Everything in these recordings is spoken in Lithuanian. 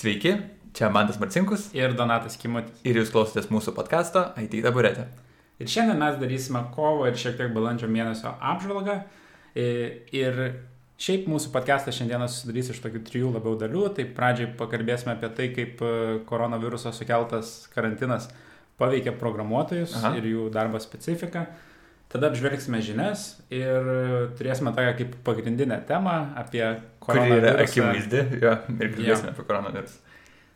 Sveiki, čia Mantas Marcinkus ir Donatas Kimutis. ir jūs klausotės mūsų podkasto IT taburetė. Ir šiandien mes darysime kovo ir šiek tiek balandžio mėnesio apžvalgą. I- Ir šiaip mūsų podcastas šiandieną susidarys iš tokių trijų labiau dalių. Tai pradžiai pakalbėsime apie tai, kaip e, koronaviruso sukeltas karantinas paveikia programuotojus Aha. ir jų darbo specifiką. Tada apžvelgsime žinias ir turėsime tokią kaip pagrindinę temą apie Kuri yra koronavirusą. akivaizdi, jo, ir kalbėsime apie koronavirusą.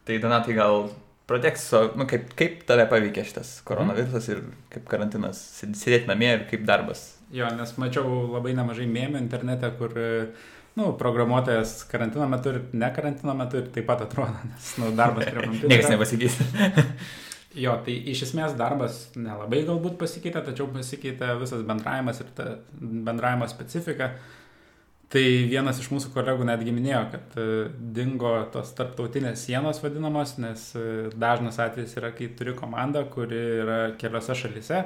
Tai Donatai gal pradėk su, nu, kaip, kaip tave paveikė šitas koronavirusas ir kaip karantinas, sėd- sėdėti namie ir kaip darbas. Jo, nes mačiau labai nemažai mėmų internete, kur, nu, programuotojas karantino metu ir ne karantino metu ir taip pat atrodo, nes, nu, darbas prie kompiuterio. Niekas nepasikeis. Jo, tai iš esmės darbas nelabai galbūt pasikeitė, tačiau pasikeitė visas bendravimas ir ta bendravimo specifika. Tai vienas iš mūsų kolegų netgi minėjo, kad e, dingo tos tarptautinės sienos vadinamos, nes e, dažnas atvejis yra, kai turi komandą, kuri yra keliose šalise,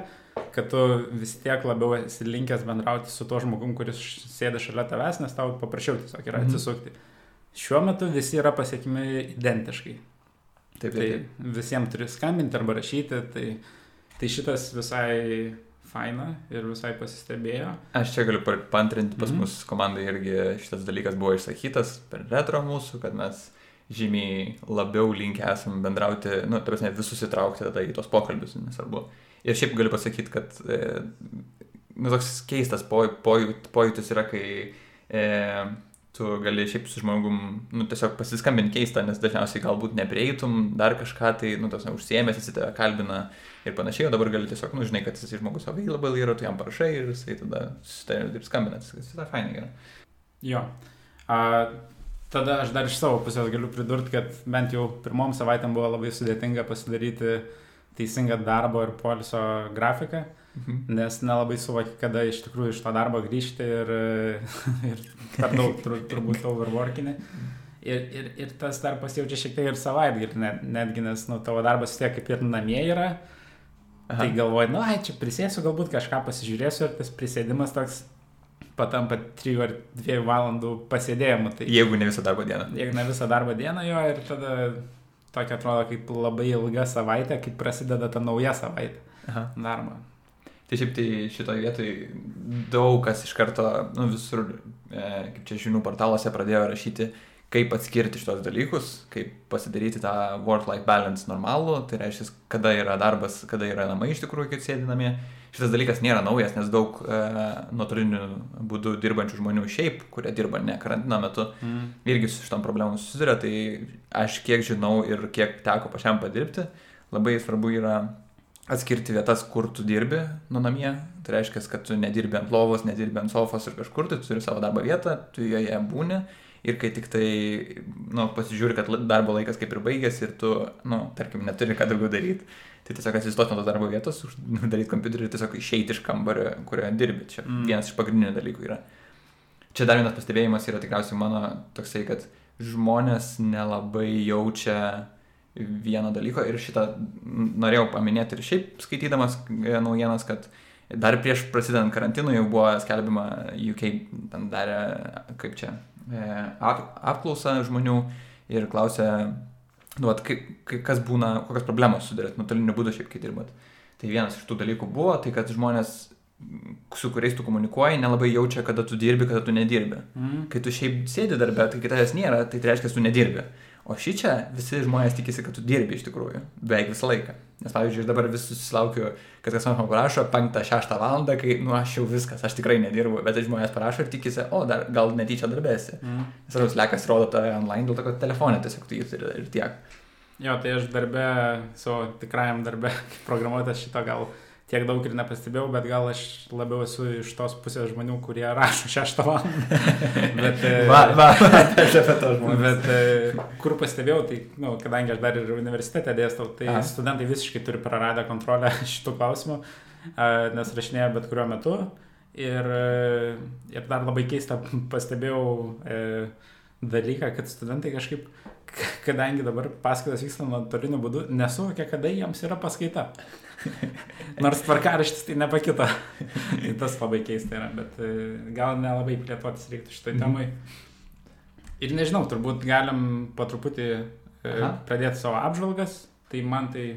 kad tu vis tiek labiau esi linkęs bendrauti su tuo žmogum, kuris sėdi šalia tavęs, nes tau paprasčiau tiesiog yra Mhm. atsisukti. Šiuo metu visi yra pasiekimi identiškai. Taip, Tai taip. visiems turi skambinti arba rašyti, tai, tai šitas visai faina ir visai pasistebėjo. Aš čia galiu pa- paantrinti, pas Mhm. mus komandai irgi šitas dalykas buvo išsakytas per retro mūsų, kad mes žymiai labiau linkę esam bendrauti, nu, ta prasme, visus įtraukti tada į tos pokalbius, nesvarbu. Ir šiaip galiu pasakyti, kad, e, nu, toks keistas poj, poj, pojūtis yra, kai e, tu gali šiaip su žmogum, nu, tiesiog pasiskambinti keistą, nes dažniausiai galbūt neprieitum dar kažką, tai, nu, tos užsiemęs, jis tave kalbina ir panašiai, o dabar gali tiesiog, nu, žinai, kad jis žmogus available yra, tu jam parašai ir jisai tada susitarė ir skambina, tas visai fainai gerai. Jo. A, tada aš dar iš savo pusės galiu pridurti, kad bent jau pirmom savaitėm buvo labai sudėtinga pasidaryti teisingą darbo ir poliso grafiką, Mhm. nes nelabai suvoki, kada iš tikrųjų iš to darbo grįžti ir, ir per daug tur, turbūt overworkinį. Ir, ir, ir tas dar pasijaučia šiek tiek ir savaitgalį, net, netgi nes nu, tavo darbas tiek kaip ir namie yra, Aha. Tai galvoju, nu, ai, čia prisėsiu, galbūt kažką pasižiūrėsiu ir tas prisėdimas toks patampa 3 ar 2 valandų pasėdėjimu. Tai Jeigu ne visą darbo dieną. jeigu ne visą darbo dieną jo ir tada tokia atrodo kaip labai ilga savaitė, kai prasideda ta nauja savaitė Aha. darbo. Tai šiaip tai šitoje vietoje daug kas iš karto, nu visur, e, kaip čia žinių portaluose pradėjo rašyti, kaip atskirti šitos dalykus, kaip pasidaryti tą work-life balance normalų, tai reiškia, kada yra darbas, kada yra namai iš tikrųjų, kai sėdi namie. Šitas dalykas nėra naujas, nes daug e, nuotoliniu būdu dirbančių žmonių šiaip, kurie dirba ne karantino metu, Mm. irgi su šitom problemom susiduria, tai aš kiek žinau ir kiek teko pačiam padirbti, labai svarbu yra atskirti vietas, kur tu dirbi nuo namie. Tai reiškia, kad tu nedirbi ant lovos, nedirbi ant sofos ir kažkur, tai tu turi savo darbo vietą, tu joje būni. Ir kai tik tai, nu, pasižiūri, kad darbo laikas kaip ir baigėsi ir tu, nu, tarkim, neturi ką daugiau daryti, tai tiesiog atsistoti nuo tos darbo vietos, daryti kompiuterį ir tiesiog išeiti iš kambario, kurioje dirbi. Čia Mm. vienas iš pagrindinių dalykų yra. Čia dar vienas pastebėjimas yra tikriausiai mano toksai, kad žmonės nelabai jaučia vieno dalyko ir šitą norėjau paminėti ir šiaip skaitydamas e, naujienas, kad dar prieš prasidedant karantinui jau buvo skelbima UK, ten darė, kaip čia, e, ap- apklausą žmonių ir klausė, nu, vat, kaip, kas būna, kokios problemos sudarėt nuotoliniu būdu šiaip, kai dirbat. Tai vienas iš tų dalykų buvo, tai kad žmonės, su kuriais tu komunikuoji, nelabai jaučia, kada tu dirbi, kada tu nedirbi. Mm. Kai tu šiaip sėdi darbę, tai kai tavęs nėra, tai tai reiškia, tu nedirbi. O šį čia visi žmonės tikisi, kad tu dirbi iš tikrųjų. Beveik visą laiką. Nes pavyzdžiui, aš dabar vis susilaukiu, kad kas nors man parašo 5-6 valandą, kai, nu, aš jau viskas, aš tikrai nedirbu, bet tai žmonės parašo ir tikisi, o, dar gal netyčia darbėsi. Mm. Svarus lekas rodo tą online, dėl to, kad telefonė tiesiog tu jį turi ir tiek. Jo, tai aš darbę, savo tikrajam darbę, programuotas šito gal tiek daug ir nepastebėjau, bet gal aš labiau esu iš tos pusės žmonių, kurie rašo šeštą valandą. bet, e, Va, va, aš apie to žmonės. Bet e, kur pastebėjau, tai, nu, kadangi aš dar ir universitete dėstau, tai Aha. Studentai visiškai turi praradę kontrolę šitų klausimų, nes rašinėja bet kuriuo metu. Ir, e, ir dar labai keistą pastebėjau e, dalyką, kad studentai kažkaip, kadangi dabar paskaitos vyksta nuotoliniu būdu, nesuvokia, kada jiems yra paskaita. Nors tvarkaraštis tai nepakito. tai tas labai keista yra, bet e, gal nelabai plėtotis reiktų šitoj Mhm. temai. Ir nežinau, turbūt galim po truputį Aha. pradėti savo apžvalgas, tai man tai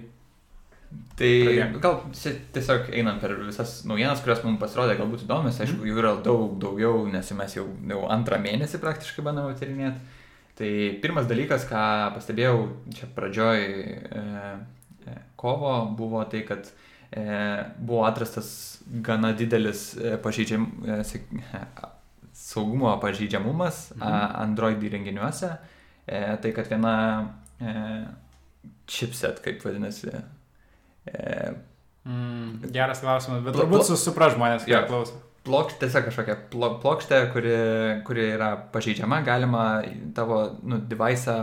Tai Pradėk. gal tiesiog einam per visas naujienas, kurios mums pasirodė galbūt įdomios, aišku, jų yra daug daugiau, nes mes jau, jau antrą mėnesį praktiškai bandome aptarinėti. Tai pirmas dalykas, ką pastebėjau čia pradžioj e, e, kovo, buvo tai, kad e, buvo atrastas gana didelis e, pažeidžiam, e, saugumo pažeidžiamumas Mhm. Android įrenginiuose. E, tai kad viena e, chipset, kaip vadinasi, e, mm, geras klausimas, bet turbūt supras žmonės, Jo. klauso. Plokštė, tiesiog kažkokia plo- plokštė, kuri, kuri yra pažeidžiama, galima tavo nu, device'ą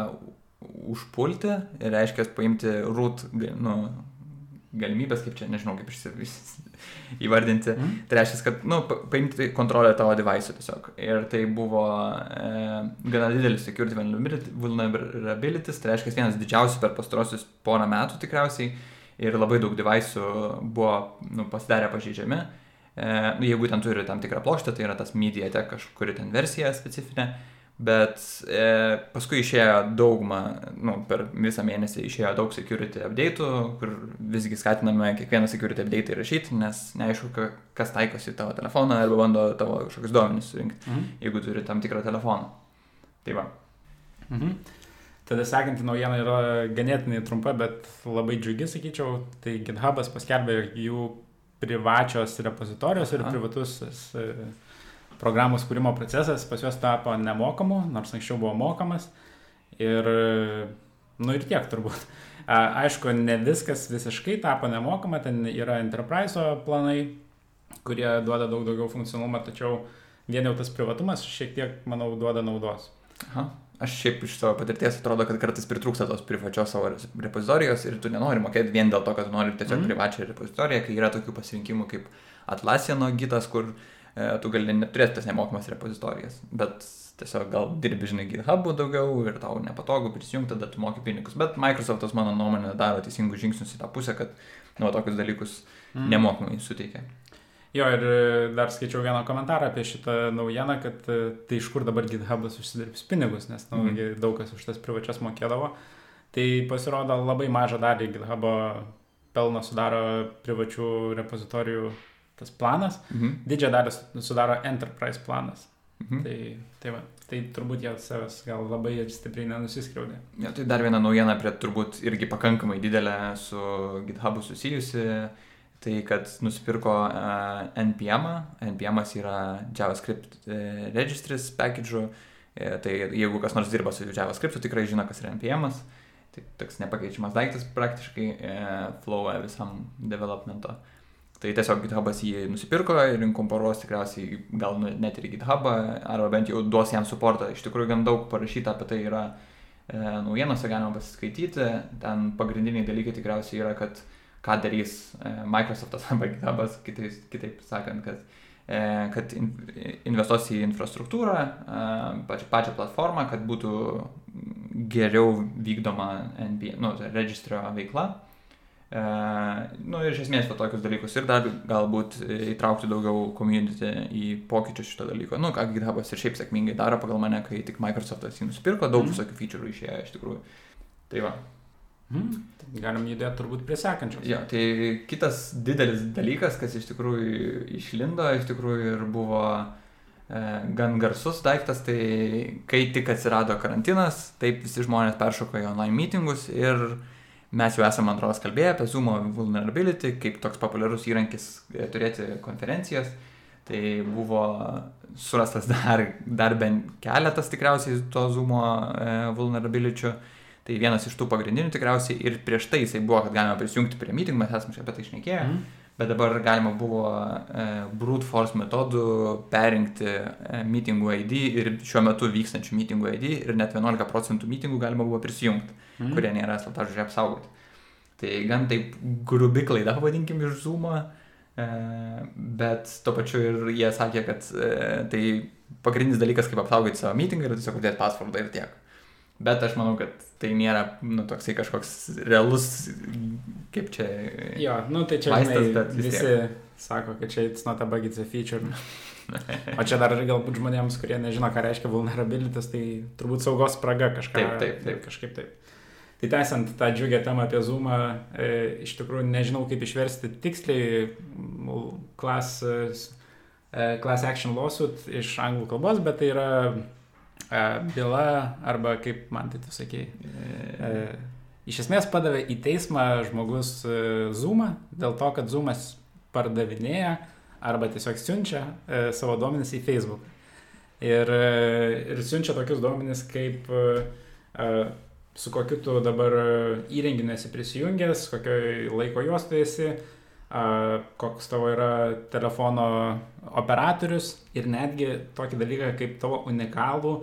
užpulti ir reiškia paimti root nu, galimybės, kaip čia, nežinau, kaip įvardinti. Mhm. Tai reiškia, kad, nu, pa- paimti kontrolę tavo device'ų tiesiog. Ir tai buvo e, gana didelis security vulnerabilities, tai reiškia vienas didžiausių per pastarosius porą metų tikriausiai. Ir labai daug device'ų buvo nu, pasidarę pažeidžiami. E, nu, jeigu ten turi tam tikrą plokštę, tai yra tas MediaTek kažkuri ten versija specifinė. Bet e, paskui išėjo daugma, nu, per visą mėnesį išėjo daug security update'ų, kur visgi skatiname kiekvieną security update įrašyti, nes neaišku, ka- kas taikosi tavo telefoną arba bando tavo kažkokius duomenis surinkti, Mhm. jeigu turi tam tikrą telefoną. Tai va. Mhm. Tada sekanti naujiena yra ganėtinai trumpa, bet labai džiugi, sakyčiau. Tai GitHub'as paskelbė jų privačios repozitorijos ir Aha. privatus e, programos kūrimo procesas pas juos tapo nemokamu, nors anksčiau buvo mokamas. Ir, e, nu ir tiek turbūt. Aišku, ne viskas visiškai tapo nemokama, ten yra enterprise planai, kurie duoda daug daugiau funkcionalumą, tačiau vien jau tas privatumas šiek tiek, manau, duoda naudos. Aha. Aš šiaip iš savo patirties atrodo, kad kartais pritrūksta tos privačios savo repozitorijos ir tu nenori mokėti vien dėl to, kad nori tiesiog mm. privačią repozitoriją, kai yra tokių pasirinkimų kaip Atlassiano gitas, kur e, tu gali neturėti tas nemokamas repozitorijas, bet tiesiog gal dirbi, žinai, GitHub'ų daugiau ir tau nepatogu prisijungti, tada tu moki pinigus. Bet Microsoftas, mano nuomonė, daro teisingus žingsnius į tą pusę, kad nu, tokius dalykus mm. nemokamai suteikia. Jo, ir e, dar skaičiau vieną komentarą apie šitą naujieną, kad e, tai iš kur dabar GitHub'as užsidirbs pinigus, nes nu, gi daug kas už tas privačias mokėdavo. Tai pasirodo labai mažą dalį GitHub'o pelno sudaro privačių repozitorijų tas planas, Mhm. didžiąją dalį su- sudaro enterprise planas. Mhm. Tai, tai, va, tai turbūt jie savęs gal labai stipriai nenusiskriaudė. Ja, tai dar viena naujiena prie turbūt irgi pakankamai didelė su GitHub'u susijusi. Tai kad nusipirko uh, NPM, -ą. NPM yra JavaScript uh, registries package. E, tai jeigu kas nors dirba su JavaScript, tikrai žino, kas yra NPM. Tai toks nepakeičiamas daiktas praktiškai e, flow visam developmento. Tai tiesiog GitHub'as jį nusipirko ir inkorporuos tikriausiai gal nu- net ir GitHub'ą, arba bent jau duos jam supportą. Iš tikrųjų gan daug parašyta apie tai yra e, naujienose, galima pasiskaityti. Ten pagrindiniai dalykai tikriausiai yra, kad ką darys e, Microsoftas arba GitHub'as, kitaip, kitaip sakant, kad, e, kad in, investuos į infrastruktūrą, e, pačią, pačią platformą, kad būtų geriau vykdoma NB, nu, tai registrio veikla. Nu ir iš esmės va tokius dalykus ir dar galbūt įtraukti daugiau community į pokyčius šito dalyko. Nu, ką GitHub'as ir šiaip sėkmingai daro pagal mane, kai tik Microsoftas jį nusipirko, daug Mhm. visokių feature išėjo iš tikrųjų. Tai va. Mhm. Galim judėti turbūt prie sekančios. Jo, tai kitas didelis dalykas, kas iš tikrųjų išlindo, iš tikrųjų ir buvo e, gan garsus daiktas, tai kai tik atsirado karantinas, taip visi žmonės peršoko į online meetingus ir mes jau esame, man atrodo, kalbėję apie Zoom vulnerability, kaip toks populiarus įrankis e, turėti konferencijas. Tai buvo surastas dar, dar bent keletas tikriausiai to Zoom e, vulnerability. Tai vienas iš tų pagrindinių tikriausiai ir prieš tai jisai buvo, kad galima prisijungti prie meeting, mes esame apie tai išnekėję, Mhm. bet dabar galima buvo e, brute force metodu perinkti e, meetingų ID ir šiuo metu vykstančių meetingų ID ir net 11 procentų meetingų galima buvo prisijungti, Mhm. kurie nėra slaptažodžiai apsaugoti. Tai gan taip grubi klaida, vadinkim, iš Zoom'o, e, bet tuo pačiu ir jie sakė, kad e, tai pagrindinis dalykas, kaip apsaugoti savo meetingą, yra tiesiog uždėti passwordą ir tiek. Bet aš manau, kad tai nėra, nu, toksai kažkoks realus, kaip čia. Jo, nu tai čia Vaistas, žinai, visi sako, kad čia it's not a bug, it's a feature. O čia dar galbūt žmonėms, kurie nežino, ką reiškia vulnerabilities, tai turbūt saugos spraga kažką. Taip, taip, taip. Kažkaip taip. Tai tęsiant tą džiugę temą apie Zoomą, e, iš tikrųjų nežinau kaip išversti tiksliai class, e, class action lawsuit iš anglų kalbos, bet tai yra e, byla arba kaip man tai tu sakei. E, iš esmės padavė į teismą žmogus e, Zoomą dėl to, kad Zoomas pardavinėja arba tiesiog siunčia e, savo duomenis į Facebook. Ir, e, ir siunčia tokius duomenis kaip e, e su kokiu tu dabar įrenginiu esi prisijungęs, kokioj laiko juostoje esi, koks tavo yra telefono operatorius ir netgi tokį dalyką kaip tavo unikalų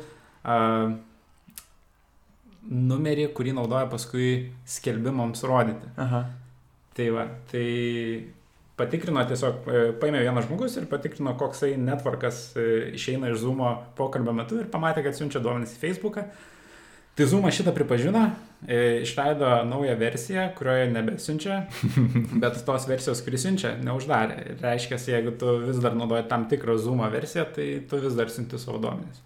numerį, kurį naudoja paskui skelbimams rodyti. Aha. Tai va, tai patikrino tiesiog, e, paėmė vienas žmogus ir patikrino, koksai netvarkas e, išeina iš Zoom pokalbio metu ir pamatė, kad siunčia duomenys į Facebooką. Tai Zoom šitą pripažino, išleido naują versiją, kurioje nebesiunčia, bet tos versijos, kuris siunčia, neuždarė. Ir reiškia, jeigu tu vis dar naudoji tam tikrą Zoom versiją, tai tu vis dar siunti savo duomenis.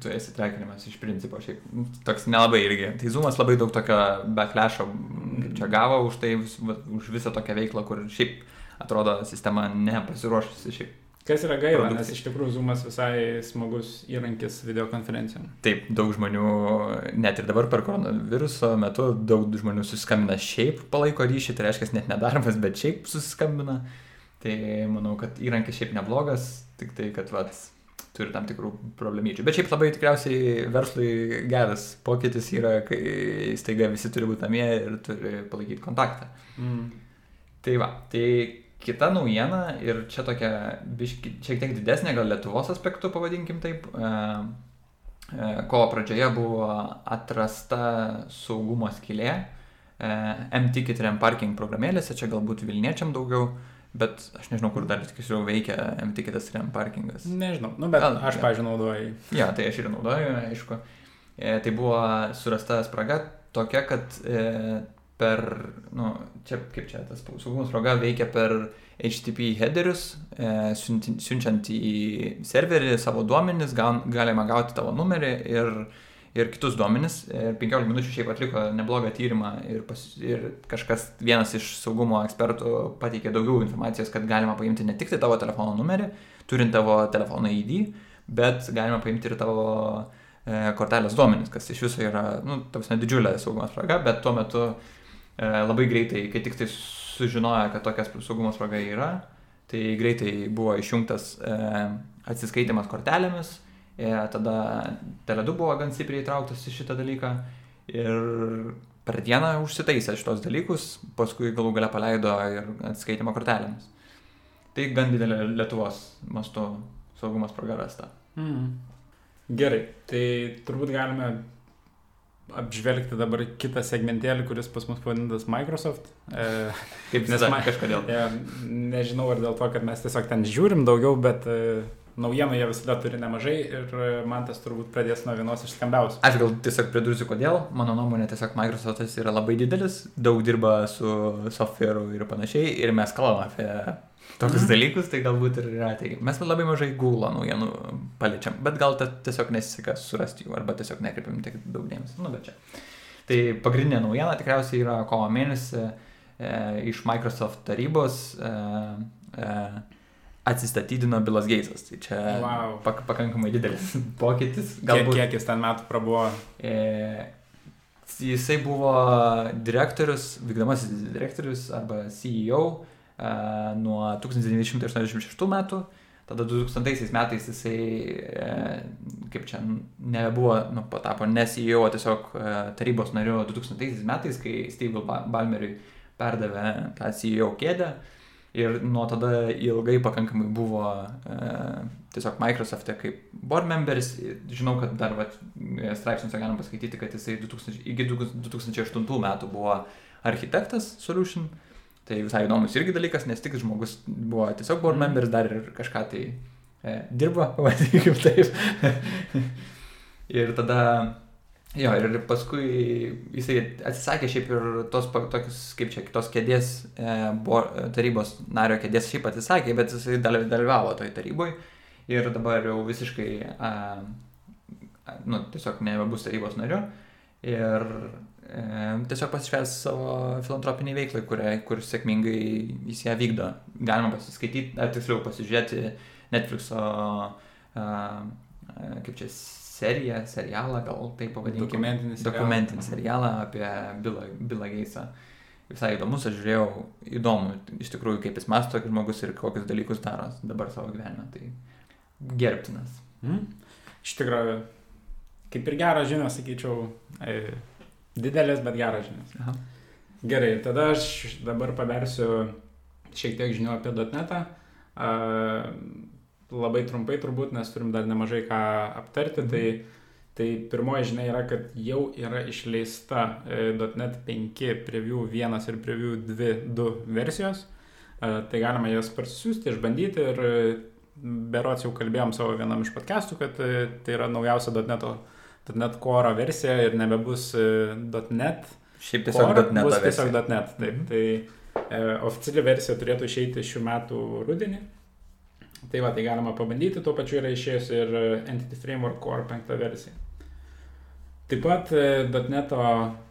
Tu esi trekinimas iš principo, šiaip nu, toks nelabai irgi. Tai Zoomas labai daug tokio backlash'o čia gavo už tai, už visą tokią veiklą, kur šiaip atrodo sistema nepasiruošusi šiaip Kas yra gaila, produktai. nes iš tikrųjų Zoomas visai smagus įrankis videokonferencijom. Taip, daug žmonių, net ir dabar per koronaviruso metu, daug žmonių susiskambina šiaip palaiko ryšį, tai reiškia net nedarbas, bet šiaip susiskambina. Tai manau, kad įrankis šiaip neblogas, tik tai, kad vat, turi tam tikrų problemyčių. Bet šiaip labai tikriausiai verslui geras pokytis yra, kai staiga visi turi būti namie ir turi palaikyti kontaktą. Mm. Tai va, tai kita naujiena ir čia tokia biški, šiek tiek didesnė, gal Lietuvos aspektų pavadinkim taip. E, e, kovo pradžioje buvo atrasta saugumo skylė e, M-Ticket ir M-Parking programėlėse, čia galbūt Vilniečiam daugiau, bet aš nežinau, kur dar tiksliau veikia M-Ticketas ir M-Parkingas. Nežinau, nu, bet gal, aš, pažiūrėjau, naudoju. Ja, tai aš ir naudoju, aišku. E, tai buvo surasta spraga tokia, kad e, per, nu, čia kaip čia tas saugumo spraga veikia per HTTP headerius, e, siunčiant į serverį savo duomenis, gal, galima gauti tavo numerį ir, ir kitus duomenis. Ir 15 minučių šiaip atliko neblogą tyrimą ir, pas, ir kažkas, vienas iš saugumo ekspertų pateikė daugiau informacijos, kad galima paimti ne tik tai tavo telefono numerį, turint tavo telefono ID, bet galima paimti ir tavo e, kortelės duomenis, kas iš viso yra, nu, tavs didžiulė saugumo spraga, bet tuo metu E, labai greitai, kai tik tai sužinojo, kad tokia saugumo spraga yra, tai greitai buvo išjungtas e, atsiskaitimas kortelėmis, e, tada Tele2 buvo gan stipriai įtrauktas į šitą dalyką ir per dieną užsitaisė šitos dalykus, paskui galų gale paleido ir atsiskaitimą kortelėmis. Tai gan didelė Lietuvos mastu saugumo spraga rasta. Mm. Gerai, tai turbūt galime apžvelgti dabar kitą segmentėlį, kuris pas mus pavadintas Microsoft. E, Kaip nes man kažkodėl. Ja, nežinau, ar dėl to, kad mes tiesiog ten žiūrim daugiau, bet e, naujienų jie visada turi nemažai ir e, man tas turbūt pradės nuo vienos iš skambiausių. Aš gal tiesiog pridursiu, kodėl. Mano nuomonė, tiesiog Microsoftas yra labai didelis, daug dirba su software'u ir panašiai ir mes kalbame apie tokius mhm. dalykus, tai galbūt ir yra. Tai mes labai mažai Google naujienų paliečiam, bet gal tiesiog nesiseka surasti jų arba tiesiog nekreipiam tiek daug dėmesio. Nu, bet čia. Tai pagrindinė naujiena tikriausiai yra kovo mėnesį e, iš Microsoft tarybos e, e, atsistatydino Bilas Geisas. Tai čia wow. pak pakankamai didelis pokytis. Galbūt, kiek, kiek jis ten metų prabuvo? E, jisai buvo direktorius, vykdomasis direktorius arba CEO nuo 1986 metų, tada 2000 metais jisai, e, kaip čia, nebuvo, nu, patapo ne CEO, o tiesiog e, tarybos nariu 2000 metais, kai Steve Balmeriui perdavė tą CEO kėdę. Ir nuo tada ilgai pakankamai buvo e, tiesiog Microsoft'e kaip board members. Žinau, kad dar vat, straipsniuose galim paskaityti, kad jisai 2000, iki 2008 metų buvo architektas Solution. E, Tai visai įdomus irgi dalykas, nes tik žmogus buvo tiesiog board members, dar ir kažką tai e, dirbo, vadinkim taip. ir tada, jo, ir paskui jisai atsisakė šiaip ir tos tokius, kaip čia, kitos kėdės, e, bo, tarybos nario kėdės šiaip atsisakė, bet jisai dalyvavo toj taryboje ir dabar jau visiškai, a, a, nu, tiesiog nebebus tarybos nariu. ir tiesiog pasišvęs savo filantropiniai veiklai, kuria, kur sėkmingai jis ją vykdo. Galima pasiskaityti, ar tiksliau pasižiūrėti Netflixo, kaip čia, seriją, serialą, gal taip pavadinkime. Dokumentinį serialą. Dokumentinį serialą apie Billą, Billą Geisą. Visai įdomus, aš žiūrėjau, įdomu iš tikrųjų, kaip jis masto, kaip žmogus ir kokius dalykus daro dabar savo gyvenime. Tai gerbtinas. Mm. Iš tikrųjų, kaip ir geras žinios, sakyčiau, e, didelės, bet geras žinios. Aha. Gerai, tada aš dabar paversiu šiek tiek žinių apie dotnetą. A, labai trumpai turbūt, nes turim dar nemažai ką aptarti. Mhm. Tai, tai pirmoji žinia yra, kad jau yra išleista e, .NET 5 preview 1 ir preview 2, 2 versijos. E, tai galima jas parsisiųsti, išbandyti ir e, berots jau kalbėjom savo vienam iš podcastų, kad tai yra naujausia .NET, .NET Core versija ir nebebus e, .NET. Šiaip tiesiog .NET. bus versija. tiesiog .NET. Taip, Mhm. tai e, oficiali versija turėtų išeiti šių metų rudenį. Tai va, tai galima pabandyti, tuo pačiu yra išėjusi ir e, Entity Framework Core 5 versija. Taip pat e, .NET,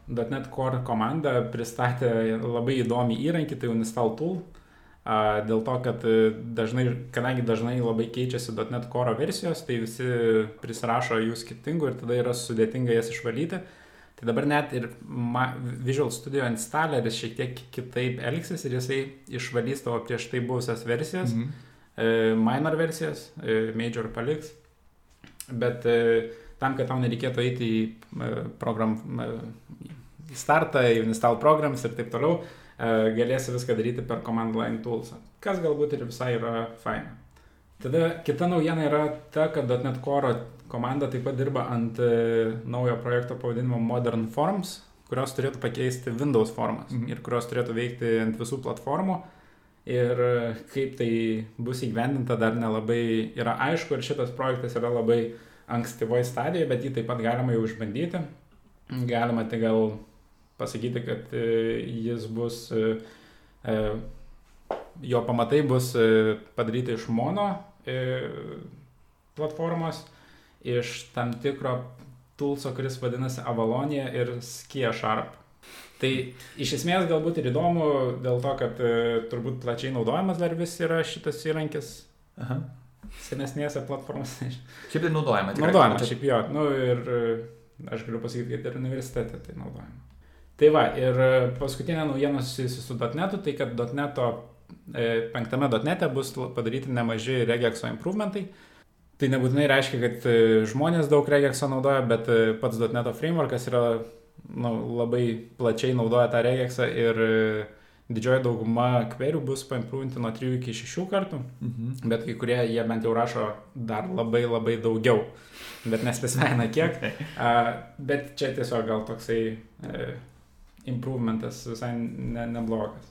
.NET Core komanda pristatė labai įdomį įrankį, tai Uninstall Tool. Dėl to, kad e, dažnai, kadangi dažnai labai keičiasi .NET Core versijos, tai visi prisirašo jų skirtingų ir tada yra sudėtinga jas išvalyti. Tai dabar net ir Visual Studio installeris šiek tiek kitaip elgsis ir jisai išvalys tavo prieš tai buvusias versijas, Mhm. e, minor versijas, e, major paliks. Bet tam, kad tau nereikėtų eiti į program, į startą, į install programs ir taip toliau, galėsi viską daryti per command line tools, kas galbūt ir visai yra faina. Tada kita naujiena yra ta, kad .NET Core komanda taip pat dirba ant e, naujo projekto pavadinimo Modern Forms, kurios turėtų pakeisti Windows formas Mhm. ir kurios turėtų veikti ant visų platformų. Ir e, kaip tai bus įgyvendinta dar nelabai yra aišku ir šitas projektas yra labai ankstyvoje stadijoje, bet jį taip pat galima jau išbandyti. Galima tai gal pasakyti, kad e, jis bus, e, e, jo pamatai bus padaryti iš mono platformos, iš tam tikro toolso, kuris vadinasi Avalonija ir Skia Sharp. Tai iš esmės galbūt ir įdomu dėl to, kad turbūt plačiai naudojamas dar vis yra šitas įrankis Aha. senesnėse platformose. Šiaip tai naudojama. Naudojama, šiaip jo. Nu, ir aš galiu pasakyti, kad ir universitete tai naudojama. Tai va, ir e, paskutinė naujiena susijusi su .NET, tai kad .NET penktame .NET bus padaryti nemaži regexo improvementai. Tai nebūtinai reiškia, kad e, žmonės daug regexo naudoja, bet e, pats .NET frameworkas yra nu, labai plačiai naudoja tą regexą ir e, didžioji dauguma kverių bus paimprovinti nuo 3 iki 6 kartų. Mhm. Bet kai kurie jie bent jau rašo dar labai labai daugiau. Bet nespesifina kiek. A, bet čia tiesiog gal toksai e, improvementas visai ne, neblogas.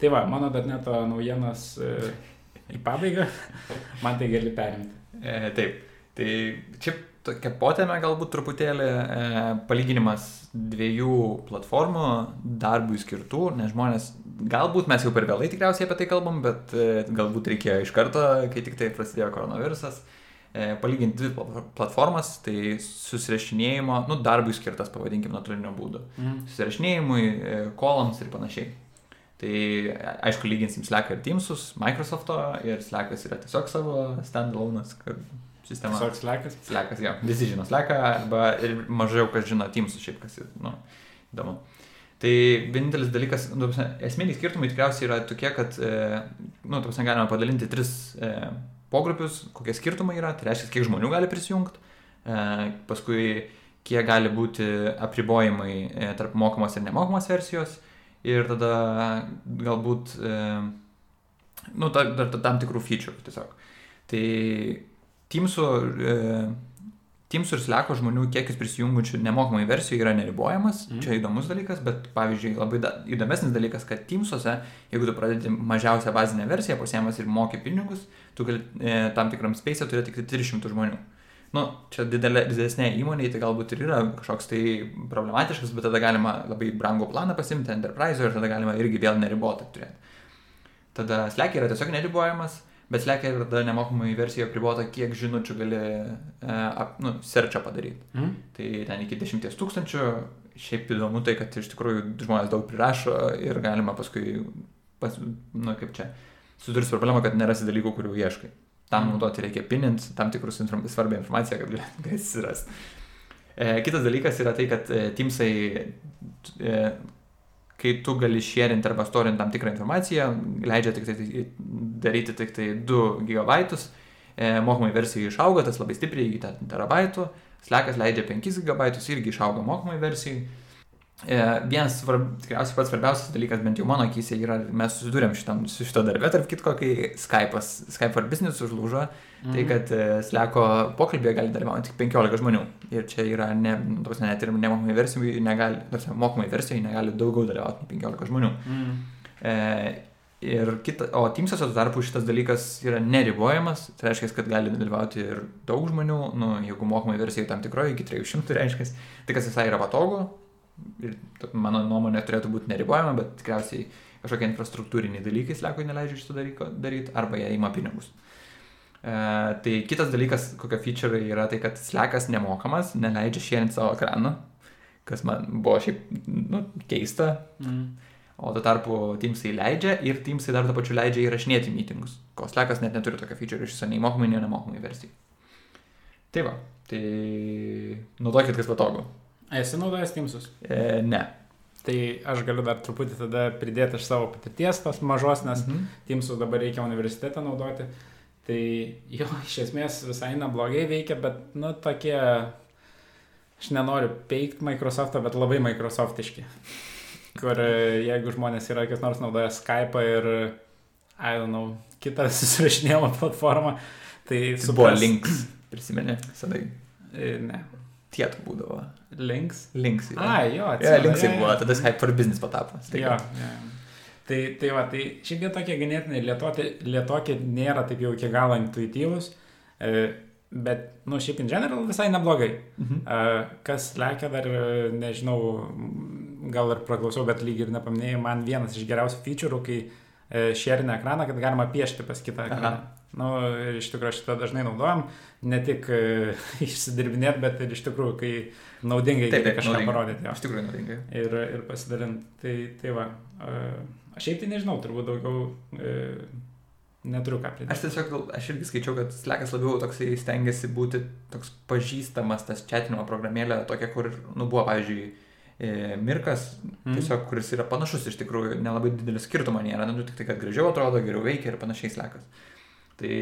Tai va, mano dar neto naujienas e, į pabaigą. Man tai gali perimti. E, taip. Tai čia tokia potėme galbūt truputėlį e, palyginimas dviejų platformų darbui skirtų, nes žmonės, galbūt mes jau per vėlai tikriausiai apie tai kalbam, bet e, galbūt reikėjo iš karto, kai tik tai prasidėjo koronavirusas, e, palyginti dvi pla- platformas, tai susirašinėjimo, nu, darbui skirtas, pavadinkim, nuotolinio būdu. Mm. susirašinėjimui, e, kolams ir panašiai. Tai aišku, lyginsim Slack ir Teamsus, Microsoft'o ir Slackas yra tiesiog savo standalone'as, sistema. Tiesiog slekas. Slackas, jo, visi žino Slacką, arba ir mažiau kas žino Teamsus, šiaip kas, nu, įdomu. Tai vienintelis dalykas, nu, esminiai skirtumai tikriausiai yra tokie, kad, e, nu, ta prasme, galima padalinti tris e, pogrupius, kokie skirtumai yra, tai reiškia, kiek žmonių gali prisijungti, e, paskui kiek gali būti apribojimai e, tarp mokamos ir nemokamos versijos ir tada galbūt, e, nu, ta, dar ta, tam tikrų feature tiesiog. Tai Teamsų, e, Teamsų ir Slacko žmonių kiekis prisijungučių nemokamai versijų yra neribojamas, mm. čia įdomus dalykas, bet pavyzdžiui labai da, įdomesnis dalykas, kad Teamsuose, jeigu tu pradedi mažiausią bazinę versiją, pasiemas ir moki pinigus, tu gali e, tam tikram space turėti tik tai 300 žmonių. Nu, čia didelė, didesnė įmonė, tai galbūt ir yra kažkoks tai problematiškas, bet tada galima labai brangų planą pasimti, enterprise ir tada galima irgi vėl neribotai turėti. Tada Slack yra tiesiog neribojamas, Bet Slack yra tada nemokamai versija apribota, kiek žinučių gali, e, ap, nu, serčą padaryti. Mm? Tai ten iki 10 tūkstančių, šiaip įdomu tai, kad iš tikrųjų žmonės daug prirašo ir galima paskui, pas, nu kaip čia, susidurs problemą, kad nerasi dalykų, kurių ieškai. Tam Mhm. naudoti reikia pinint tam tikrus inform svarbią informaciją, kad galėtum atsirast. E, kitas dalykas yra tai, kad e, Teamsai, e, kai tu gali šėrinti arba storinti tam tikrą informaciją, leidžia tik tai daryti tik tai 2 gigabaitus, e, mokamai versijai išauga, tas labai stipriai iki 10 terabaitų, Slackas leidžia 5 gigabaitus, irgi išauga mokamai versijai. E, vienas svarb, tikriausiai pats svarbiausias dalykas, bent jau mano akise, yra, mes susidūrėm šitam, su šito darbė, tarp kitko, kai Skype'as, Skype for Business užlūžo, Mhm. tai kad e, Slacko pokalbėje gali dalyvauti tik 15 žmonių. Ir čia yra, ne, nu, prasme, net ir nemokamai versijai negali, prasme, mokamai versijai negali daugiau dalyvauti nei 15 žmonių. Mm. E, ir kita, o Teams'ose tuo tarpu šitas dalykas yra neribojamas, tai reiškia, kad gali dalyvauti ir daug žmonių, nu, jeigu mokamai versijai tam tikroji iki 300 reiškia, tai kas visai yra patogu ir to- mano nuomonė turėtų būti neribojama, bet tikriausiai kažkokie infrastruktūriniai dalykai Slack'ui neleidžia šito dalyko daryti arba jie ima pinigus. E, tai kitas dalykas, kokie feature yra tai, kad Slack'as nemokamas, neleidžia šėrinti savo ekraną, kas man buvo šiaip nu, keista, Mm. O tuo tarpu Teamsai leidžia ir Teamsai dar tuo pačiu leidžia įrašinėti meetingus. Ko Slackas net neturi tokio feature iš viso nei mokamai, nei nemokamai versijai. Tai va, tai naudokit kas patogu. Esi naudojęs Teamsus? E, ne. Tai aš galiu dar truputį tada pridėti iš savo patirties tos mažos, nes Mhm. Teamsus dabar reikia universitete naudoti. Tai jo, iš esmės visai neblogai veikia, bet, nu, tokie, aš nenoriu peikti Microsoft'o, bet labai Microsoftiški. Kur e, jeigu žmonės yra, kas nors naudoja Skype ir, I don't know, kitą susirašinėjimo platformą, tai Su buvo supras- links, prisimeni, senai. E, Ne, Tiek būdavo. links. Links. yra. Ai, jo, Ja, atsimenu, linksai jo. buvo, tada Skype for Business patapo. Jo, staiga. jo. Tai, tai va, tai šiaip jie tokie ganėtinai lietokie nėra taip jau iki galo intuityvus, e, bet, nu, šiaip in general visai neblogai. Mhm. E, Kas lekia dar, e, nežinau, gal ir praklausiau, bet lyg ir nepaminėjai, man vienas iš geriausių feature'ų, kai šėrinę ekraną, kad galima piešti pas kitą ekraną. Aha. Nu, iš tikrųjų šitą dažnai naudojam, ne tik e, išsidirbinėti, bet ir iš tikrųjų, kai naudingai Taip, taip, kažką naudinga. parodyti. jo Iš tikrųjų naudinga. ir, ir pasidalinti. Tai, tai va, e, aš šiaip tai nežinau, turbūt daugiau e, neturiu ką pridėti. Aš tiesiog, aš irgi skaičiau, kad Slackas labiau toksai stengiasi būti toks pažįstamas, tas chatinimo programėlė, tokia, kur, nu, buvo, pavyzdžiui, e, Mirkas, Mm. tiesiog, kuris yra panašus iš tikrųjų, nelabai didelis skirtumo nėra, nu, tik tai, kad gražiau atrodo, geriau veikia ir panašiai Slackas. Tai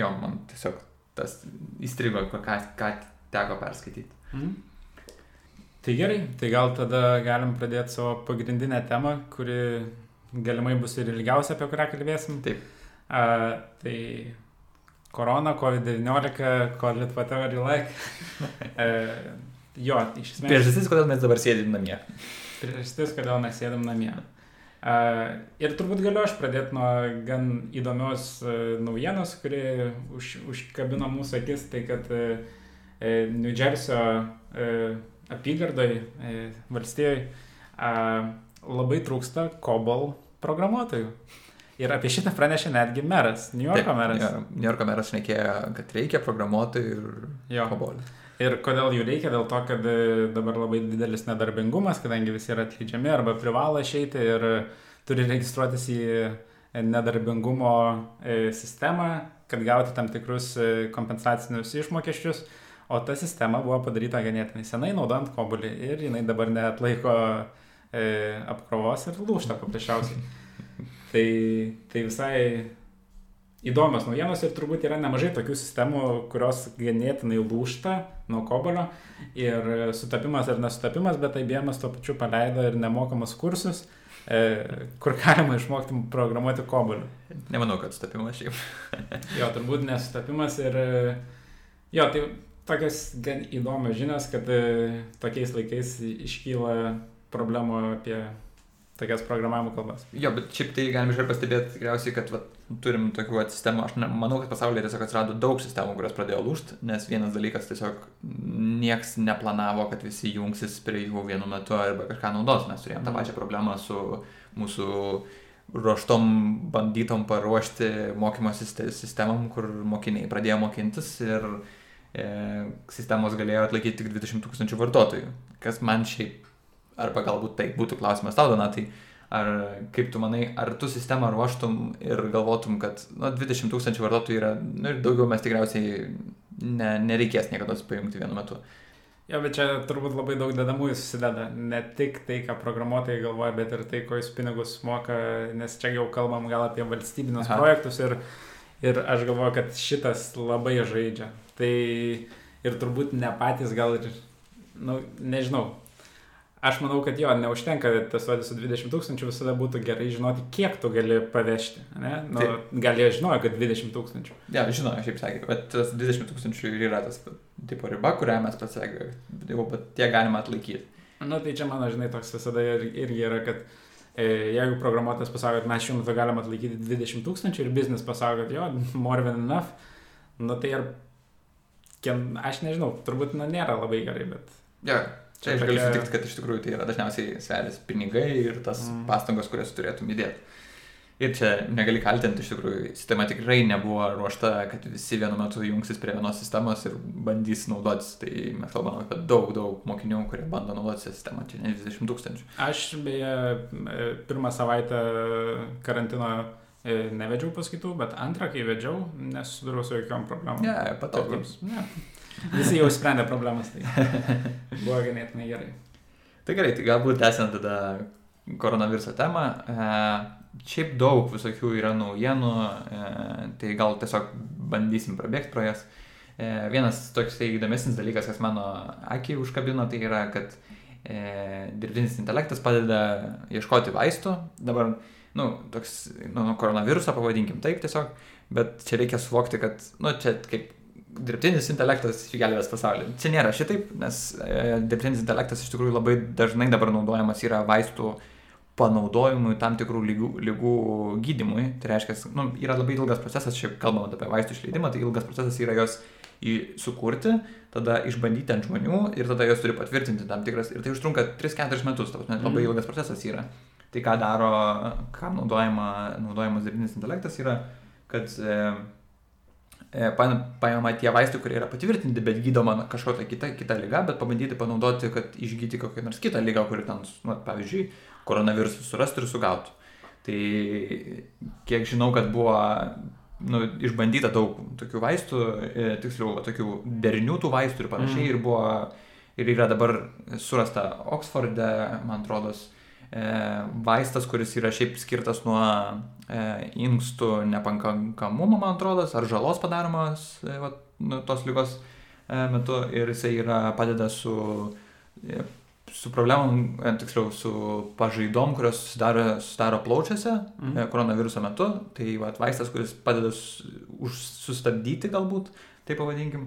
jo, man tiesiog tas įstrigo, ką, ką teko perskaityti. Mm. Tai gerai, tai gal tada galim pradėti savo pagrindinę temą, kuri galimai bus ir ilgiausia, apie kurią kalbėsim. Taip. A, tai korona, COVID-19, COVID whatever you like. e, jo, iš esmės. Priežastis, kodėl mes dabar sėdim namie. priežastis, kodėl mes sėdam namie. Ir turbūt galiu aš pradėti nuo gan įdomios uh, naujienos, kuri už, užkabino mūsų akis, tai kad uh, New Jersey apygardai, valstijoje labai trūksta COBOL programuotojų. Ir apie šitą pranešė netgi meras, New Yorko meras. Jo, New Yorko meras šnekėjo, kad reikia programuotojų ir Jo. kobolį. Ir kodėl jų reikia? Dėl to, kad e, dabar labai didelis nedarbingumas, kadangi visi yra atleidžiami arba privalo išeiti ir turi registruotis į e, nedarbingumo e, sistemą, kad gauti tam tikrus kompensacinius išmokesčius. O ta sistema buvo padaryta ganėtinai senai, naudojant kobulį ir jinai dabar neatlaiko e, apkrovos ir lūšta paprasčiausiai. Tai, tai visai įdomios naujienos ir turbūt yra nemažai tokių sistemų, kurios ganėtinai lūšta nuo kobolio ir sutapimas ar nesutapimas, bet IBM tuo pačiu paleido ir nemokamus kursus, e, kur galima išmokti programuoti koboliu. Nemanau, kad sutapimas šiaip. Jo, turbūt nesutapimas ir e, jo, tai tokios gan įdomios žinios, kad e, tokiais laikais iškyla problemų apie tokias programavimo kalbas. Jo, bet šiaip tai galime iškart pastebėti tikriausiai, kad va, turim tokių sistemų. Aš ne, manau, kad pasaulyje tiesiog atsirado daug sistemų, kurios pradėjo lūšti, nes vienas dalykas tiesiog nieks neplanavo, kad visi jungsis prie jų vienu metu arba kažką naudos. Mes turėjome tą Mhm. pačią problemą su mūsų ruoštom bandytom paruošti mokymosi sistemam, kur mokiniai pradėjo mokintis ir e, sistemos galėjo atlaikyti tik 20 tūkstančių vartotojų. Kas man šiaip, arba galbūt tai būtų klausimas tau, Donatai, ar kaip tu manai, ar tu sistemą ruoštum ir galvotum, kad nu, 20 tūkstančių vartotojų yra, nu, ir daugiau mes tikriausiai ne, nereikės niekada pajungti vienu metu. Jo, bet čia turbūt labai daug dedamųjų susideda. Ne tik tai, ką programuotojai galvoja, bet ir tai, ko jūs pinigus moka, nes čia jau kalbam gal apie valstybinius Aha. projektus ir, ir aš galvoju, kad šitas labai žaidžia. Tai ir turbūt ne patys gal ir, na, nu, nežinau, Aš manau, kad jo, neužtenka tas vadis su 20 tūkstančių, visada būtų gerai žinoti, kiek tu gali pavežti. Nu, gal jie žinojo, kad 20 tūkstančių. Ne, ja, žinojo, šiaip sakė, bet tas 20 tūkstančių ir yra tas tipo riba, kurią mes pasakėme, bet tie galima atlaikyti. Na, nu, tai čia mano, žinai, toks visada ir, irgi yra, kad e, jeigu programuotojas pasako, kad mes šiuo metu galim atlaikyti 20 tūkstančių ir biznis pasako, kad jo, more than enough, nu tai ir, aš nežinau, turbūt nu, nėra labai gerai, bet... Ja, Čia aš galiu sutikti, kad iš tikrųjų tai yra dažniausiai sveris pinigai ir tas mm. pastangos, kurias turėtum įdėti. Ir čia negali kaltinti, iš tikrųjų, sistema tikrai nebuvo ruošta, kad visi vienu metu jungsis prie vienos sistemos ir bandys naudotis. Tai mes kalbame apie daug, daug mokinių, kurie bando naudotis sistemą, čia ne 20 tūkstančių. Aš beje pirmą savaitę karantino e, nevedžiau paskaitų, bet antrą, kai vedžiau, nesusidūriau su jokiom problemom. Ne, yeah, patogums. Ne. Visi jau sprendė problemas, tai buvo ganėtinai gerai. Tai gerai, tai galbūt tęsiant tada koronaviruso temą. E, šiaip daug visokių yra naujienų, e, tai gal tiesiog bandysim prabėgti pro jas. E, vienas toks tai įdomesnis dalykas, kas mano akį užkabino, tai yra, kad e, dirbtinis intelektas padeda ieškoti vaistų. Dabar, nu, toks, nu, koronavirusą pavadinkim taip tiesiog, bet čia reikia suvokti, kad, nu, čia kaip dirbtinis intelektas išgelbės pasaulį. Čia nėra šitaip, nes e, dirbtinis intelektas iš tikrųjų labai dažnai dabar naudojamas yra vaistų panaudojimui tam tikrų lygų, lygų gydimui. Tai reiškia, nu, yra labai ilgas procesas, šiaip kalbant apie vaistų išleidimą, tai ilgas procesas yra jos į sukurti, tada išbandyti ant žmonių ir tada jos turi patvirtinti tam tikras. Ir tai užtrunka 3-4 metus, tai labai mm. ilgas procesas yra. Tai ką daro, kam naudojama, naudojamas dirbtinis intelektas yra, kad e, E, paimama tie vaistai, kurie yra patvirtinti, bet gydoma kažkokia kita, kita lyga, bet pabandyti panaudoti, kad išgydyti kokią nors kitą lygą, kuri ten, nu, pavyzdžiui, koronavirusą surasti ir sugauti. Tai kiek žinau, kad buvo nu, išbandyta daug tokių vaistų, e, tiksliau, tokių derinių tų vaistų ir panašiai, mm. ir buvo, ir yra dabar surasta Oksforde, man atrodo, e, vaistas, kuris yra šiaip skirtas nuo E, inkstų nepakankamumo, man atrodo, ar žalos padaromas e, va, nu, tos lygos e, metu ir jisai yra padeda su, su problemom, tiksliau, su pažaidom, kurios susidaro, susidaro plaučiuose mhm. koronaviruso metu. Tai va, vaistas, kuris padeda sustabdyti galbūt, taip pavadinkim,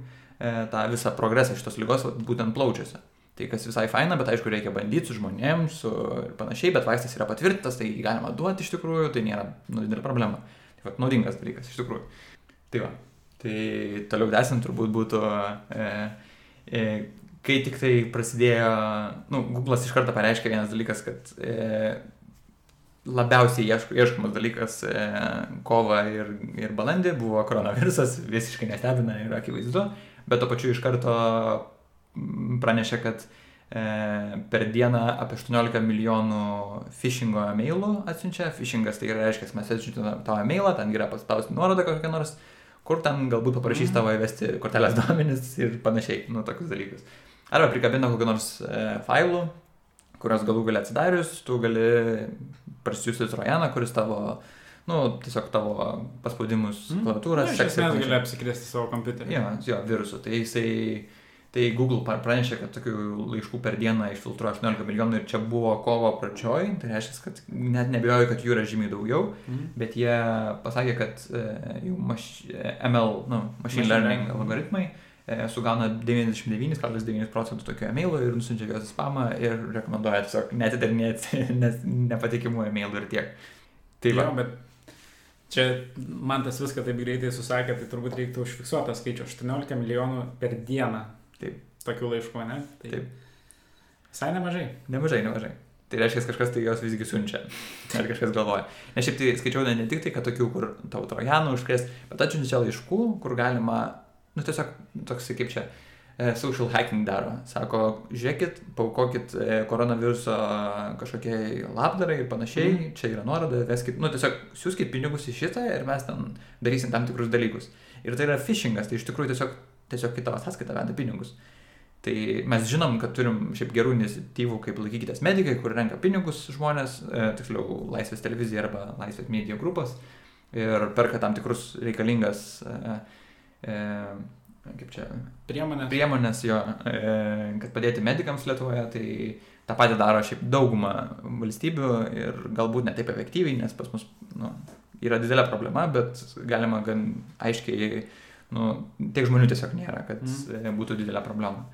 tą visą progresą šitos lygos būtent plaučiuose. Tai kas visai faina, bet aišku, reikia bandyti su žmonėms su ir panašiai, bet vaistas yra patvirtintas, tai galima duoti iš tikrųjų, tai nėra nu, didelė problema. Tai va, naudingas dalykas iš tikrųjų. Tai va, tai toliau tęsiant turbūt būtų, e, e, kai tik tai prasidėjo, nu, Google'as iš karto pareiškė vienas dalykas, kad e, labiausiai iešk, ieškomas dalykas e, kovą ir, ir balandį buvo koronavirusas, visiškai nestebina ir akivaizdu, bet to pačiu iš karto pranešė, kad e, per dieną apie 18 milijonų phishingo emailų atsiunčia. Phishingas tai reiškia, mes atsiunčiame tavo emailą, ten yra paspausti nuorodą kokią nors, kur ten galbūt paprašys mhm. tavo įvesti kortelės duomenis ir panašiai, nu tokius dalykus. Arba prikabina kokią nors e, failų, kurios galų gali atsidarius, tu gali prasiųsti trojaną, kuris tavo nu, tiesiog tavo paspaudimus, mm. klaviatūras. Iš esmės gali apsikrėsti savo kompiuterį. Jo, jo, virusų. Tai jisai Tai Google pranešė, kad tokių laiškų per dieną išfiltruoja 18 milijonų ir čia buvo kovo pradžioj, tai reiškia, kad net nebejoju, kad jų yra žymiai daugiau, mm. bet jie pasakė, kad e, jų maš, ML, nu, machine learning algoritmai e, sugauna 99,9 procentų tokių emailų ir nusinčia juos į spamą ir rekomenduoja tiesiog netidarinėti, nes nepatikimų emailų ir tiek. Tai va. Jo, bet čia man tas viską taip greitai susakė, tai turbūt reiktų užfiksuoti tą skaičių 18 milijonų per dieną Taip. Tokių laiškų, ne? Tai Taip. Visai nemažai. Nemažai, nemažai. tai reiškia, kažkas tai jos visgi siunčia. Ar kažkas galvoja. Nes šiaip tai skaičiau ne, tik tai, kad tokių, kur tau trojanų užkrės, bet atsiunčia laiškų, kur galima, nu tiesiog toks kaip čia, e, social hacking daro. Sako, žiūrėkit, paukokit e, koronaviruso kažkokiai labdarai ir panašiai, mm. čia yra nuoroda, veskit, nu tiesiog siūskit pinigus į šitą ir mes ten darysim tam tikrus dalykus. Ir tai yra phishingas, tai iš tikrųjų tiesiog, tiesiog kitą sąskaitą veda pinigus. Tai mes žinom, kad turim šiaip gerų iniciatyvų, kaip laikykitės medikai, kur renka pinigus žmonės, e, tiksliau Laisvės televizija arba Laisvės medijų grupas ir perka tam tikrus reikalingas, e, e, kaip čia, Priemonės. priemonės jo, e, kad padėti medikams Lietuvoje, tai tą patį daro šiaip dauguma valstybių ir galbūt ne taip efektyviai, nes pas mus nu, yra didelė problema, bet galima gan aiškiai, nu, tiek žmonių tiesiog nėra, kad mm. būtų didelė problema.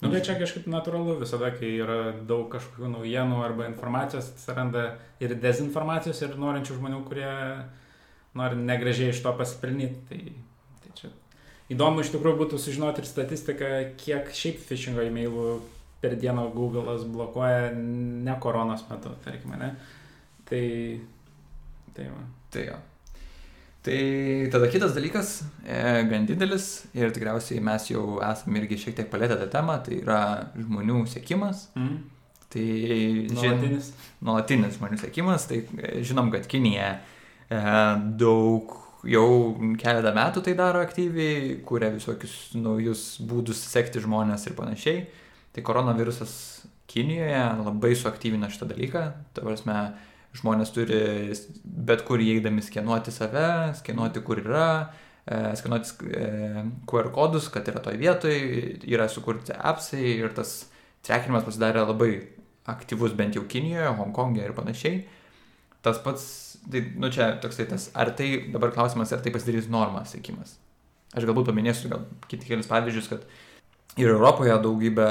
Nu, bet čia kažkaip natūralu visada, kai yra daug kažkokių naujienų arba informacijos, atsiranda ir dezinformacijos, ir norinčių žmonių, kurie nori negražiai iš to pasipelnyti. Tai, tai čia įdomu iš tikrųjų būtų sužinoti ir statistiką, kiek šiaip phishingo e-mailų per dieną Google'as blokuoja ne koronos metu, tarkime, ne? Tai, tai va. Tai jo. Tai tada kitas dalykas, e, gan didelis ir tikriausiai mes jau esame irgi šiek tiek palėtę tą temą, tai yra žmonių sėkimas. Mm. Tai nuolatinis. Nuolatinis žmonių sėkimas, tai e, žinom, kad Kinija e, daug jau keletą metų tai daro aktyviai, kuria visokius naujus būdus sekti žmonės ir panašiai. Tai koronavirusas Kinijoje labai suaktyvino šitą dalyką. Tai prasme, žmonės turi bet kur įeidami skenuoti save, skenuoti kur yra, e, skenuoti e, QR kodus, kad yra toj vietoj, yra sukurti appsai ir tas trekinimas pasidarė labai aktyvus bent jau Kinijoje, Hongkongė ir panašiai. Tas pats, tai, nu čia toksai tas, ar tai, dabar klausimas, ar tai pasidarys norma sėkimas. Aš galbūt paminėsiu gal kiti kelius pavyzdžius, kad ir Europoje daugybė,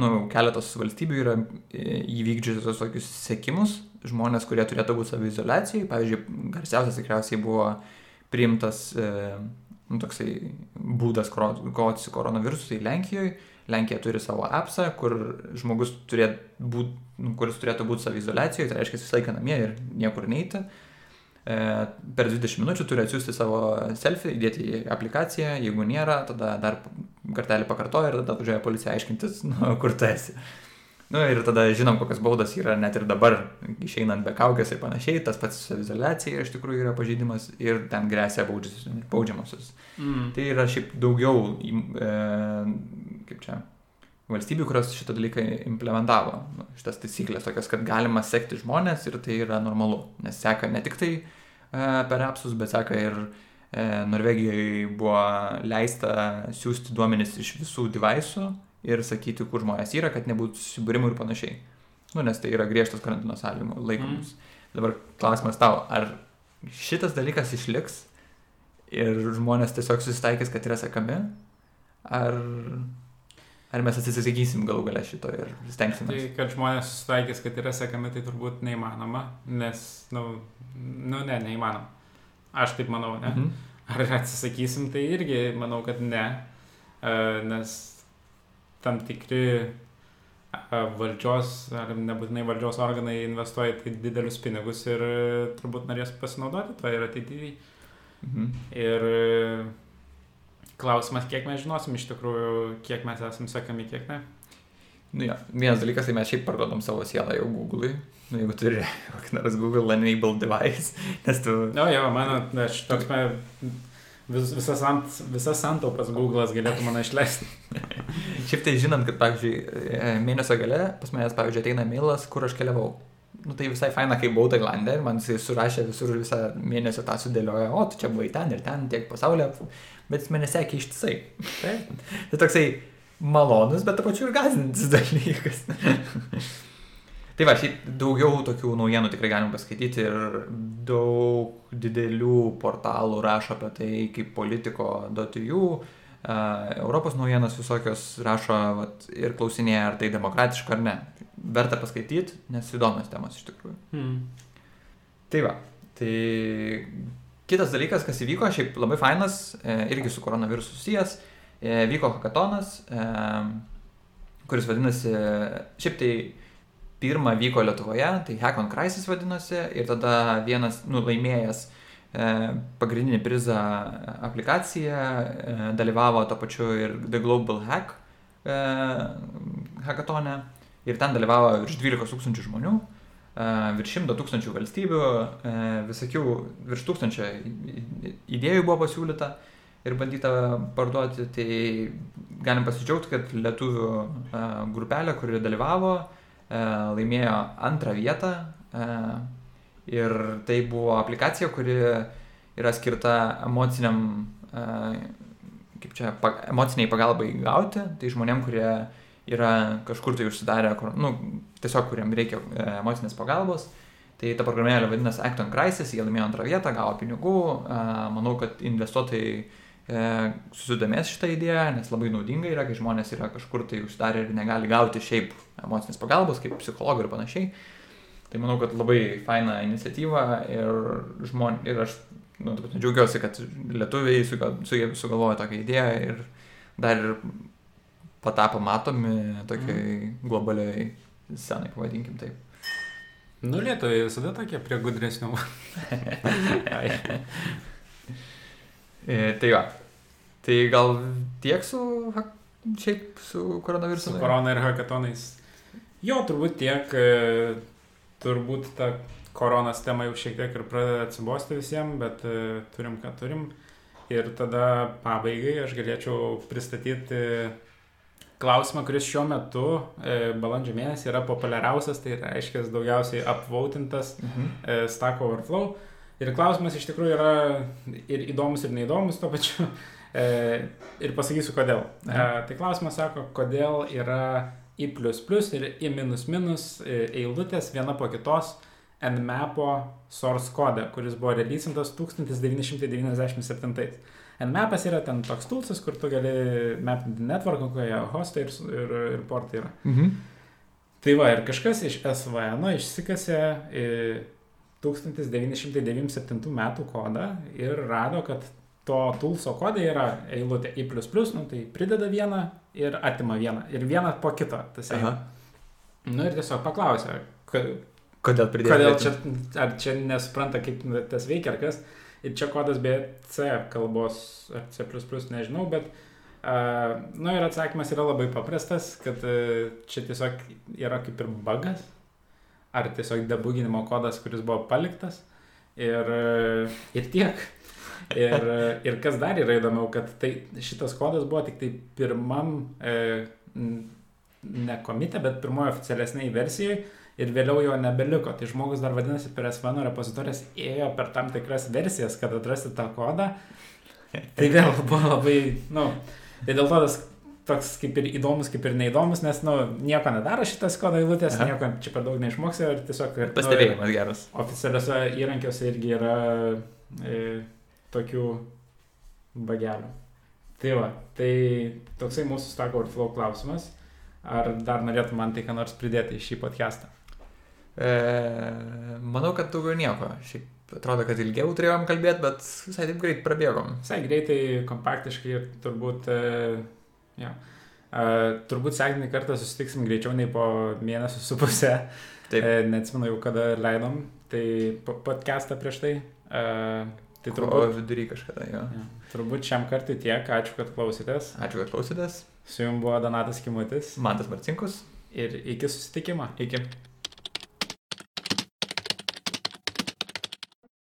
nu, keletos valstybių yra e, įvykdžiusios tokius sėkimus, žmonės, kurie turėtų būti savizolacijai. Pavyzdžiui, garsiausias tikriausiai buvo priimtas e, nu, toksai būdas kovoti su koronavirusu, tai Lenkijoje. Lenkija turi savo appsą, kur žmogus turėt būt, nu, kuris turėtų būti savizolacijoje, tai reiškia visą laiką namie ir niekur neiti. E, per 20 minučių turi atsiųsti savo selfie, įdėti į aplikaciją, jeigu nėra, tada dar kartelį pakartoja ir tada važiuoja policija aiškintis, nu, kur tu esi. Nu, ir tada žinom, kokios baudos yra net ir dabar, išeinant be kaukės ir panašiai, tas pats izolacija iš tikrųjų yra pažeidimas ir ten grėsia baudžiamosios. Mm. Tai yra šiaip daugiau, e, kaip čia, valstybių, kurios šitą dalyką implementavo, nu, šitas taisyklės tokias, kad galima sekti žmonės ir tai yra normalu, nes seka ne tik tai e, per apsus, bet seka ir e, Norvegijoje buvo leista siūsti duomenis iš visų devaisų ir sakyti, kur žmonės yra, kad nebūtų susibūrimų ir panašiai. Nu, nes tai yra griežtas karantino sąlygų laikomus. Mm. Dabar klausimas tau, ar šitas dalykas išliks ir žmonės tiesiog susitaikys, kad yra sekami, ar, ar mes atsisakysim galų galę šito ir stengsime. Tai, kad žmonės susitaikys, kad yra sekami, tai turbūt neįmanoma, nes, nu, nu, ne, neįmanoma. Aš taip manau, ne. Mhm. Ar atsisakysim, tai irgi manau, kad ne, nes tam tikri valdžios, ar nebūtinai valdžios organai investuoja tai didelius pinigus ir turbūt norės pasinaudoti to ir ateityje. Mhm. Ir klausimas, kiek mes žinosim iš tikrųjų, kiek mes esame sekami, kiek ne. Nu jo, vienas dalykas, tai mes šiaip parduodam savo sielą jau Google'ui. Nu, jeigu turi kokį nors Google Enabled device, nes tu... Na, jo, mano, aš toks, vis, visas, ant, visas santaupas Google'as galėtų mane išleisti. Šiaip tai žinant, kad, pavyzdžiui, e, mėnesio gale pas manęs, pavyzdžiui, ateina mailas, kur aš keliavau. Nu, tai visai faina, kai buvau Tailandė ir man jisai surašė visur visą mėnesio tą sudėliojo, o tu čia buvai ten ir ten, tiek pasaulyje, bet jis mane sekė ištisai. Tai toksai malonus, bet to pačiu ir gazintis dalykas. Tai va, šiaip daugiau tokių naujienų tikrai galim paskaityti ir daug didelių portalų rašo apie tai, kaip politiko.eu, Europos naujienos visokios rašo vat, ir klausinėja, ar tai demokratiška ar ne. Verta paskaityti, nes įdomios temos iš tikrųjų. Hmm. Tai va, tai kitas dalykas, kas įvyko, šiaip labai fainas, e, irgi su koronavirusu susijęs, e, vyko hackatonas, e, kuris vadinasi, šiaip tai pirmą vyko Lietuvoje, tai Hack on Crisis vadinosi, ir tada vienas, nu, laimėjęs e, pagrindinį prizą aplikaciją, e, dalyvavo to pačiu ir The Global Hack e, hackathone, ir ten dalyvavo virš 12 tūkstančių žmonių, e, virš 100 tūkstančių valstybių, e, visokių, virš tūkstančio idėjų buvo pasiūlyta ir bandyta parduoti, tai galim pasidžiaugti, kad lietuvių e, grupelė, kuri dalyvavo, e, laimėjo antrą vietą e, ir tai buvo aplikacija, kuri yra skirta emociniam, kaip čia, emociniai pagalbai gauti, tai žmonėm, kurie yra kažkur tai užsidarę, kur, nu, tiesiog kuriem reikia emocinės pagalbos. Tai ta programėlė vadinasi Acton Crisis, jie laimėjo antrą vietą, gavo pinigų, manau, kad investuotojai e, susidomės šitą idėją, nes labai naudinga yra, kai žmonės yra kažkur tai užsidarę ir negali gauti šiaip emocinės pagalbos, kaip psichologų ir panašiai. Tai manau, kad labai faina iniciatyva ir, žmon, ir aš nu, džiaugiuosi, kad lietuviai sugalvojo tokią idėją ir dar ir patapo matomi tokiai mm. globaliai scenai, pavadinkim taip. Nu, lietuviai visada tokie prie gudresnių. E, tai va. Tai gal tiek su, šiaip su koronavirusu? Su korona ir hackathonais. Jo, turbūt tiek. E, turbūt ta koronas tema jau šiek tiek ir pradeda atsibosti visiems, bet e, turim, ką turim. Ir tada pabaigai aš galėčiau pristatyti klausimą, kuris šiuo metu, e, balandžio mėnesį, yra populiariausias, tai reiškia daugiausiai upvotintas mhm. e, Stack Overflow. Ir klausimas iš tikrųjų yra ir įdomus, ir neįdomus tuo pačiu. E, ir pasakysiu kodėl. E, tai klausimas sako, kodėl yra i ir i e, eilutės viena po kitos nmapo source code, kuris buvo releasintas 1997. Nmapas yra ten toks tulsas, kur tu gali mapinti networką, kokie hostai ir, ir, ir portai yra. Mhm. Tai va, ir kažkas iš SVN išsikasė 1997 metų kodą ir rado, kad to tulso kodai yra eilutė i, nu, tai prideda vieną ir atima vieną. Ir vieną po kito. Tas nu ir tiesiog paklausė, kodėl pridėjo. Kodėl čia, ar čia nesupranta, kaip tas veikia ar kas. Ir čia kodas be C kalbos ar C, nežinau, bet uh, nu ir atsakymas yra labai paprastas, kad uh, čia tiesiog yra kaip ir bugas ar tiesiog debuginimo kodas, kuris buvo paliktas. Ir, ir tiek. Ir, ir kas dar yra įdomiau, kad tai, šitas kodas buvo tik tai pirmam, e, ne komite, bet pirmojo oficialesniai versijoje ir vėliau jo nebeliko. Tai žmogus dar vadinasi per SVN repozitorijas ėjo per tam tikras versijas, kad atrasti tą kodą. Tai vėl buvo labai, na, nu, tai dėl to tas toks kaip ir įdomus, kaip ir neįdomus, nes, nu, nieko nedaro šitas kodo eilutės, Aha. nieko čia per daug neišmoksi ir tiesiog... Nu, Pastebėjimas geras. Oficialiuose įrankiuose irgi yra e, tokių bagelių. Tai va, tai toksai mūsų Stack Overflow klausimas. Ar dar norėtum man tai ką nors pridėti į šį podcastą? E, manau, kad daugiau nieko. Šiaip atrodo, kad ilgiau turėjom kalbėti, bet visai taip greit prabėgom. Visai greitai, kompaktiškai ir turbūt... E, Ja. Uh, turbūt sekinį kartą susitiksim greičiau nei po mėnesio su pusę. Taip. Uh, neatsimenu jau kada leidom, tai podcastą prieš tai. Uh, tai turbūt... O vidury kažkada, jo. Ja. Turbūt šiam kartui tiek, ačiū, kad klausytės. Ačiū, kad klausytės. Su jums buvo Donatas Kimutis. Mantas Marcinkus. Ir iki susitikimo. Iki.